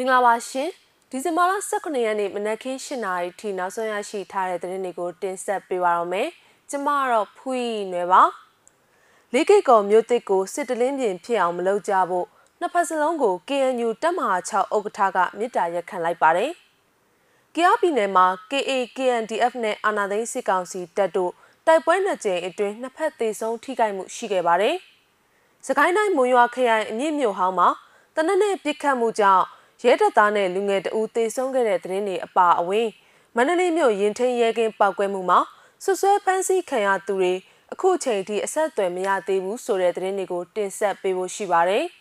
မင်္ဂလာပါရှင်ဒီဇင်ဘာလ18ရက်နေ့မနက်ခင်း7:00နာရီထိနောက်ဆုံးရရှိထားတဲ့သတင်းတွေကိုတင်ဆက်ပေးပါရမယ်ကျမကတော့ဖွီးနယ်ပါလေးကိတ်ကော်မြို့တစ်ကိုစစ်တလင်းပြင်ဖြစ်အောင်မလုပ်ကြဖို့နှစ်ဖက်စလုံးကို KNU တပ်မဟာ6ဥက္ကဋ္ဌကမြစ်တာရက်ခံလိုက်ပါတယ်။ကြားပြည်နယ်မှာ KA KNDF နဲ့အာဏာသိမ်းစစ်ကောင်စီတပ်တို့တိုက်ပွဲနှစ်ကြိမ်အတွင်းနှစ်ဖက်သေဆုံးထိခိုက်မှုရှိခဲ့ပါတယ်။စကိုင်းတိုင်းမွန်ရွာခရိုင်အမြင့်မြို့ဟောင်းမှာတနက်နေ့ပြစ်ခတ်မှုကြောင့် ရဲတပ်သားနဲ့လူငယ်တဦးသေဆုံးခဲ့တဲ့သတင်းတွေအပါအဝင်မန္တလေးမြို့ရင်ထင်းရဲကင်းပောက်ကွဲမှုမှာဆွဆွဲဖမ်းဆီးခံရသူတွေအခုချိန်ထိအဆက်အသွယ်မရသေးဘူးဆိုတဲ့သတင်းတွေကိုတင်ဆက်ပေးဖို့ရှိပါတယ်။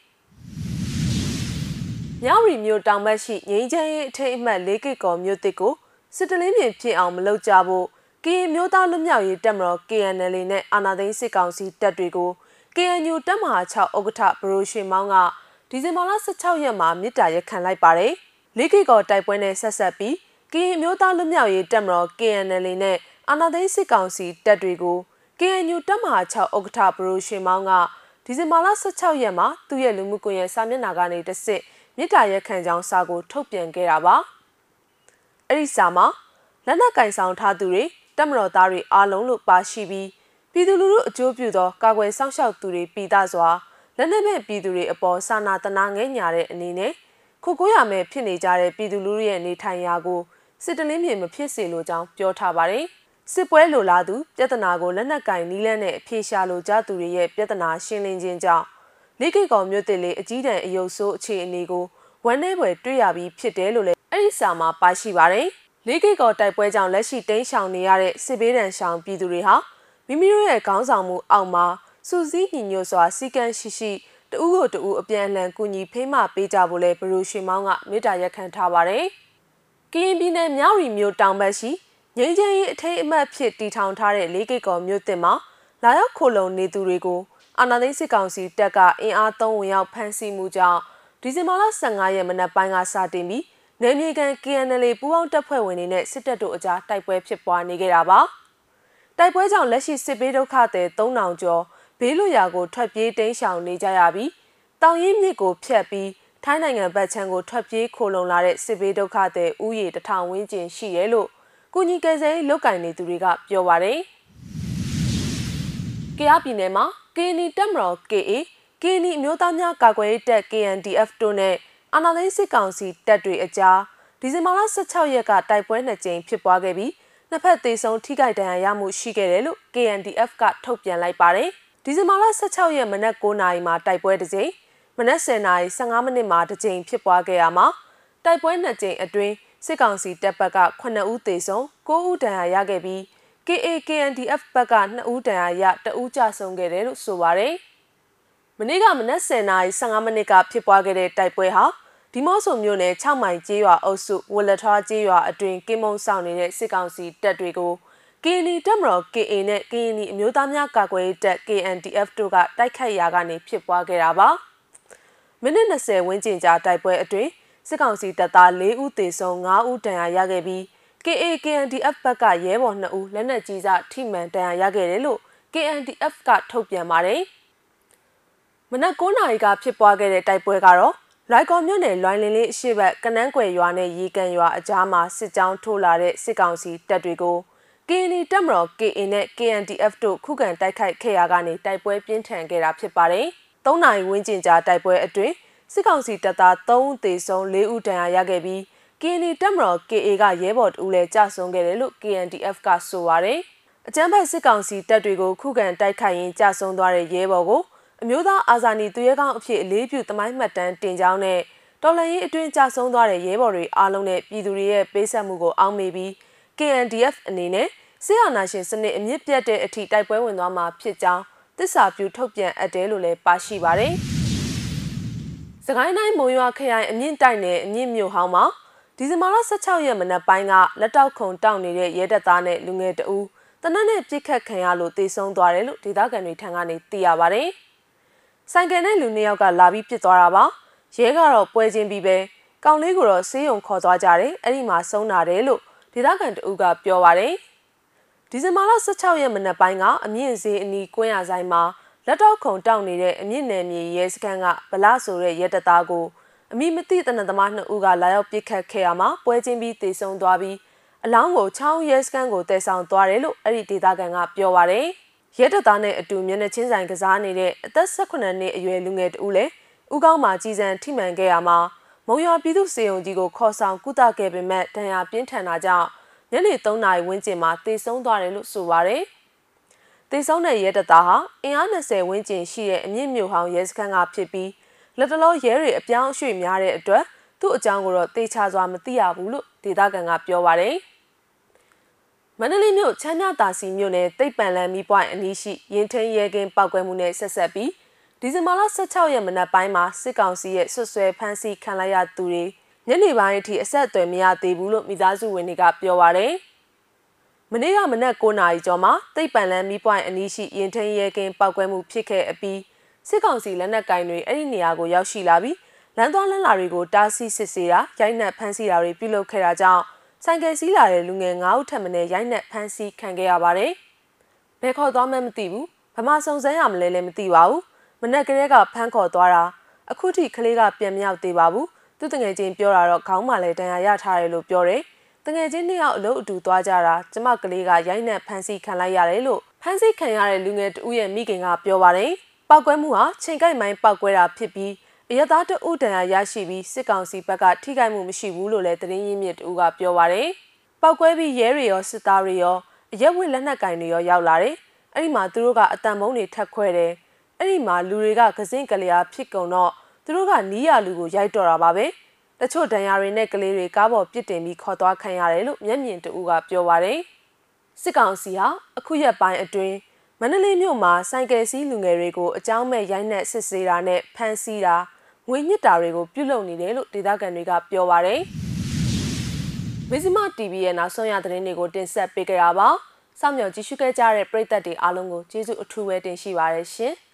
မြောက်ရီမြို့တောင်ဘက်ရှိငိမ့်ချမ်းရေးအထိတ်အမှတ်၄ကိကော်မြို့တစ်ကိုစစ်တလင်းပြင်ဖြစ်အောင်မလုပ်ကြဖို့ကရင်မျိုးသားလူမျိုးရေးတပ်မတော် KNL နဲ့အာဏာသိမ်းစစ်ကောင်စီတပ်တွေကို KNU တပ်မဟာ6ဥက္ကဋ္ဌဘရိုရှင်မောင်းက ဒီဇင်ဘာလ16ရက်မှာမြစ်တာရက်ခံလိုက်ပါတယ်။လေးကိကော်တိုက်ပွဲနဲ့ဆက်ဆက်ပြီးကရင်မျိုးသားလူမျိုးရေးတပ်မတော် KNL နဲ့အာဏာသိမ်းစစ်ကောင်စီတပ်တွေကို KNU တပ်မဟာ6ဥက္ကဋ္ဌဘရိုရှင်မောင်းကဒီဇင်ဘာလ16ရက်မှာသူ့ရဲ့လူမှုကွန်ရက်စာမျက်နှာကနေတစ်စစ်မြစ်တာရက်ခံကြောင်းစာကိုထုတ်ပြန်ခဲ့တာပါ။အဲ့ဒီစာမှာလက်နက်ကင်ဆောင်ထားသူတွေတပ်မတော်သားတွေအားလုံးလို့ပါရှိပြီးပြည်သူလူထုအကျိုးပြုသောကာကွယ်စောင့်ရှောက်သူတွေပြည်သားစွာ လက်နက်မဲ့ပြည်သူတွေအပေါ်စာနာတနာငဲ့ညာတဲ့အနေနဲ့ခုကိုရမဲ့ဖြစ်နေကြတဲ့ပြည်သူလူထုရဲ့နေထိုင်ရာကိုစစ်တလင်းမြေမဖြစ်စေလိုကြောင်းပြောထားပါတယ်။စစ်ပွဲလိုလားသူပြဿနာကိုလက်နက်ကင်နီးလန်းနဲ့အပြေရှာလိုကြသူတွေရဲ့ပြဿနာရှင်းလင်းခြင်းကြောင့်လေးကိတ်ကောင်မြို့တစ်လေးအကြီးတန်းအယုတ်ဆိုးအခြေအနေကိုဝမ်းနည်းပွဲတွေ့ရပြီးဖြစ်တယ်လို့လည်းအဲ့ဒီစာမှာပါရှိပါတယ်။လေးကိတ်ကောင်တိုက်ပွဲကြောင့်လက်ရှိတိမ်းရှောင်နေရတဲ့စစ်ဘေးဒဏ်ရှောင်ပြည်သူတွေဟာမိမိတို့ရဲ့ခေါင်းဆောင်မှုအောက်မှာ စူးစီးညီညွတ်စွာစီကံရှိရှိတဦးကိုတဦးအပြန်အလှန်ကူညီဖိမပေးကြဖို့လဲဘရူရှင်မောင်းကမေတ္တာရက်ခံထားပါတယ်။ကရင်ပြည်နယ်မြောက်ရီမြို့တောင်ဘက်ရှိငင်းချင်းရေးအထိတ်အမှတ်ဖြစ်တည်ထောင်ထားတဲ့လေးကိတ်ကော်မြို့တင်မှာလာရောက်ခိုလုံနေသူတွေကိုအာဏာသိမ်းစစ်ကောင်စီတပ်ကအင်အားသုံးဝင်ရောက်ဖမ်းဆီးမှုကြောင့်ဒီဇင်ဘာလ15ရက်မနက်ပိုင်းကစတင်ပြီးနယ်မြေကန် KNL ပူးပေါင်းတပ်ဖွဲ့ဝင်တွေနဲ့စစ်တပ်တို့အကြားတိုက်ပွဲဖြစ်ပွားနေခဲ့တာပါ။တိုက်ပွဲကြောင့်လက်ရှိစစ်ဘေးဒုက္ခသည်3000ကျော် ဘေးလွတ်ရာကိုထွက်ပြေးတိမ်းရှောင်နေကြရပြီးတောင်ရင်မြစ်ကိုဖျက်ပြီးထိုင်းနိုင်ငံဘက်ခြမ်းကိုထွက်ပြေးခိုလုံလာတဲ့စစ်ဘေးဒုက္ခသည်ဥယေတထောင်ဝန်းကျင်ရှိတယ်လို့ကုညီကယ်ဆယ်လုတ်ကင်နေသူတွေကပြောပါတယ်။ကြားပြည်နယ်မှာကင်းနီတက်မတော် KA ကင်းနီအမျိုးသားများကာကွယ်ရေးတပ် KNDF တို့နဲ့အာဏာသိမ်းစစ်ကောင်စီတပ်တွေအကြားဒီဇင်ဘာလ16ရက်ကတိုက်ပွဲနှစ်ကြိမ်ဖြစ်ပွားခဲ့ပြီးနှစ်ဖက်သေဆုံးထိခိုက်ဒဏ်ရာရမှုရှိခဲ့တယ်လို့ KNDF ကထုတ်ပြန်လိုက်ပါတယ်။ ဒီဇင်ဘာလ16ရက်မနက်9:00နာရီမှာတိုက်ပွဲတစ်ကြိမ်မနက်10:00နာရီ15မိနစ်မှာတစ်ကြိမ်ဖြစ်ပွားခဲ့ရမှာတိုက်ပွဲနှစ်ကြိမ်အတွင်းစစ်ကောင်စီတပ်ဘက်က9ဦးသေဆုံး9ဦးဒဏ်ရာရခဲ့ပြီး KAKNDF ဘက်က2ဦးဒဏ်ရာရ2ဦးကြဆုံးခဲ့တယ်လို့ဆိုပါတယ်။မနေ့ကမနက်10:00နာရီ15မိနစ်ကဖြစ်ပွားခဲ့တဲ့တိုက်ပွဲဟာဒီမော့ဆိုမြို့နယ်6မိုင်ကျေးရွာအုပ်စုဝလထွားကျေးရွာအတွင်းကင်းမုံဆောင်နေတဲ့စစ်ကောင်စီတပ်တွေကို ကင်းနီတပ်မတော် KA နဲ့ကင်းနီအမျိုးသားများကာကွယ်ရေးတပ် KNDF တို့ကတိုက်ခိုက်ရာကနေဖြစ်ပွားခဲ့တာပါမိနစ်20ဝန်းကျင်ကြာတိုက်ပွဲအတွင်းစစ်ကောင်စီတပ်သား4ဦးသေဆုံး5ဦးဒဏ်ရာရခဲ့ပြီး KA KNDF ဘက်ကရဲဘော်2ဦးလက်နက်ကြီးစထိမှန်ဒဏ်ရာရခဲ့တယ်လို့ KNDF ကထုတ်ပြန်ပါတယ်မနက်9နာရီကဖြစ်ပွားခဲ့တဲ့တိုက်ပွဲကတော့လိုက်ကော်မြို့နယ်လွိုင်းလင်းလေးအရှိတ်ကနန်းကွယ်ရွာနဲ့ရေကန်ရွာအကြားမှာစစ်ကြောင်းထိုးလာတဲ့စစ်ကောင်စီတပ်တွေကို KNI တပ်မတော် KA နဲ့ KNDF တို့ခုခံတိုက်ခိုက်ခဲ့ရာကနေတိုက်ပွဲပြင်းထန်ခဲ့တာဖြစ်ပါတယ်။၃နိုင်ဝန်းကျင်ကြာတိုက်ပွဲအတွင်းစစ်ကောင်စီတပ်သား3ဦးသေဆုံး4ဦးဒဏ်ရာရခဲ့ပြီး KNI တပ်မတော် KA ကရဲဘော်တူလည်းကြဆုံးခဲ့တယ်လို့ KNDF ကဆိုပါတယ်။အကြမ်းဖက်စစ်ကောင်စီတပ်တွေကိုခုခံတိုက်ခိုက်ရင်းကြဆုံးသွားတဲ့ရဲဘော်ကိုအမျိုးသားအာဇာနည်သူရဲကောင်းအဖြစ်အလေးပြုသမိုင်းမှတ်တမ်းတင်ကြောင်းနဲ့တော်လှန်ရေးအတွင်းကြဆုံးသွားတဲ့ရဲဘော်တွေအားလုံးနဲ့ပြည်သူတွေရဲ့ပေးဆက်မှုကိုအောက်မေ့ပြီး KNDF အနေနဲ့စစ်အာဏာရှင်စနစ်အမြင့်ပြတ်တဲ့အထိတိုက်ပွဲဝင်သွားမှာဖြစ်ကြောင်းသစ္စာပြုထုတ်ပြန်အပ်တယ်လို့လည်းပါရှိပါတယ်။စကိုင်းတိုင်းမုံရွာခရိုင်အမြင့်တိုက်နယ်အမြင့်မြို့ဟောင်းမှာဒီဇင်ဘာလ16ရက်မနက်ပိုင်းကလက်တောက်ခုံတောက်နေတဲ့ရဲတပ်သားနဲ့လူငယ်တဦးတနက်နဲ့ပြစ်ခတ်ခံရလို့တေဆုံးသွားတယ်လို့ဒေသခံတွေထံကနေသိရပါတယ်။ဆိုင်ကယ်နဲ့လူနှစ်ယောက်ကလာပြီးပြစ်သွားတာပါ။ရဲကတော့ပွဲချင်းပြီးပဲကောင်လေးကိုတော့ဆေးရုံခေါ်သွားကြတယ်။အဲ့ဒီမှာဆုံးတာတယ်လို့ ဒေသခံတဦးကပြောပါတယ်။ဒီဇင်ဘာလ16ရက်မနက်ပိုင်းကအမြင့်ဈေးအနီးကွင်းရဆိုင်မှာလက်တော့ခုံတောက်နေတဲ့အမြင့်နယ်မြေရဲစခန်းကဗလာဆိုတဲ့ရဲတပ်သားကိုအမိမသိတနသမားနှစ်ဦးကလာရောက်ပစ်ခတ်ခဲ့ရမှာပွဲချင်းပြီးတေဆုံးသွားပြီးအလောင်းကိုချောင်းရဲစကန်ကိုတည်ဆောင်သွားတယ်လို့အဲ့ဒီဒေသခံကပြောပါရယ်ရဲတပ်သားနဲ့အတူမျက်နှာချင်းဆိုင်ကစားနေတဲ့အသက်18နှစ်အရွယ်လူငယ်တူလည်းဥကောင်းမှာကြီးစံထိမှန်ခဲ့ရမှာ မုံရွာပြည်သူစေုံကြီးကိုခေါ်ဆောင်ကုသခဲ့ပေမဲ့ဒဏ်ရာပြင်းထန်တာကြောင့်ညနေ3နာရီဝန်းကျင်မှာတေဆုံးသွားတယ်လို့ဆိုပါရယ်တေဆုံးတဲ့ရဲတပ်သားဟာအင်အား20ဝန်းကျင်ရှိတဲ့အမြင့်မြို့ဟောင်းရဲစခန်းကဖြစ်ပြီးလက်တလောရဲတွေအပြောင်းအရွှေ့များတဲ့အတွက်သူ့အကြောင်းကိုတော့တေချာစွာမသိရဘူးလို့ဒေသခံကပြောပါတယ်။မန္တလေးမြို့ချမ်းမြတာစီမြို့နယ်တိတ်ပန်လန်မီပွိုင်းအနီးရှိရင်ထင်းရဲကင်းပောက်ကွဲမှုနဲ့ဆက်ဆက်ပြီး ဒီဇင်ဘာလ16ရက်မနက်ပိုင်းမှာစစ်ကောင်စီရဲ့ဆွဆွဲဖမ်းဆီးခံလိုက်ရသူတွေညနေပိုင်းအထိအဆက်အသွယ်မရသေးဘူးလို့မိသားစုဝင်တွေကပြောပါရယ်။မနေ့ကမနက်9နာရီကျော်မှာတိတ်ပန်လန်မီပွိုင်းအနီးရှိရင်ထင်းရဲကင်းပောက်ကွဲမှုဖြစ်ခဲ့အပြီးစစ်ကောင်စီလက်နက်ကင်တွေအဲ့ဒီနေရာကိုရောက်ရှိလာပြီးလမ်းသွားလမ်းလာတွေကိုတားဆီးစစ်ဆေးတာရိုက်နှက်ဖမ်းဆီးတာတွေပြုလုပ်ခဲ့တာကြောင့်ဆိုင်ကယ်စီးလာတဲ့လူငယ်9ဦးထပ်မံရိုက်နှက်ဖမ်းဆီးခံခဲ့ရပါတယ်။ဘယ်ခေါ်သွားမှမသိဘူး။ဗမာစုံစမ်းရမလဲလည်းမသိပါဘူး။ မနက်ကလေးကဖမ်းခေါ်သွားတာအခုထိကလေးကပြန်မရောက်သေးပါဘူး။သူတငယ်ချင်းပြောတာတော့ခေါင်းမှာလည်းတန်ရာရထားတယ်လို့ပြောတယ်။တငယ်ချင်းနှစ်ယောက်အလုပ်အတူသွားကြတာကျမကလေးကရိုက်နှက်ဖမ်းဆီးခံလိုက်ရတယ်လို့ဖမ်းဆီးခံရတဲ့လူငယ်တဦးရဲ့မိခင်ကပြောပါတယ်။ပောက်ကွဲမှုဟာချိန်ကိုက်မိုင်းပောက်ကွဲတာဖြစ်ပြီးအရသားတအုပ်တန်ရာရရှိပြီးစစ်ကောင်စီဘက်ကထိခိုက်မှုမရှိဘူးလို့လည်းသတင်းရင်းမြစ်တူကပြောပါရယ်ပောက်ကွဲပြီးရဲတွေရောစစ်သားတွေရောအရက်ဝက်လက်နက်ကင်တွေရောရောက်လာတယ်အဲ့ဒီမှာသူတို့ကအတန်မုံတွေထက်ခွဲတယ် အဲ့ဒီမှာလူတွေကကစင်းကလေးအားဖြစ်ကုန်တော့သူတို့ကနီးရလူကိုရိုက်တော့တာပါပဲတချို့ဒဏ်ရာတွေနဲ့ကလေးတွေကားပေါ်ပြစ်တင်ပြီးခေါ်သွားခံရတယ်လို့မျက်မြင်တူကပြောပါရယ်စစ်ကောင်စီဟာအခုရက်ပိုင်းအတွင်းမန္တလေးမြို့မှာဆိုင်ကယ်စီးလူငယ်တွေကိုအကြောင်းမဲ့ရိုက်နှက်စစ်ဆေးတာနဲ့ဖမ်းဆီးတာငွေညစ်တာတွေကိုပြုလုပ်နေတယ်လို့ဒေသခံတွေကပြောပါရယ်။မဇ္ဈိမ TV ရဲ့နောက်ဆုံးရသတင်းတွေကိုတင်ဆက်ပေးကြတာပါ။စောင့်မျှော်ကြည့်ရှုခဲ့ကြတဲ့ပရိသတ်တွေအားလုံးကိုကျေးဇူးအထူးပဲတင်ရှိပါရရှင်။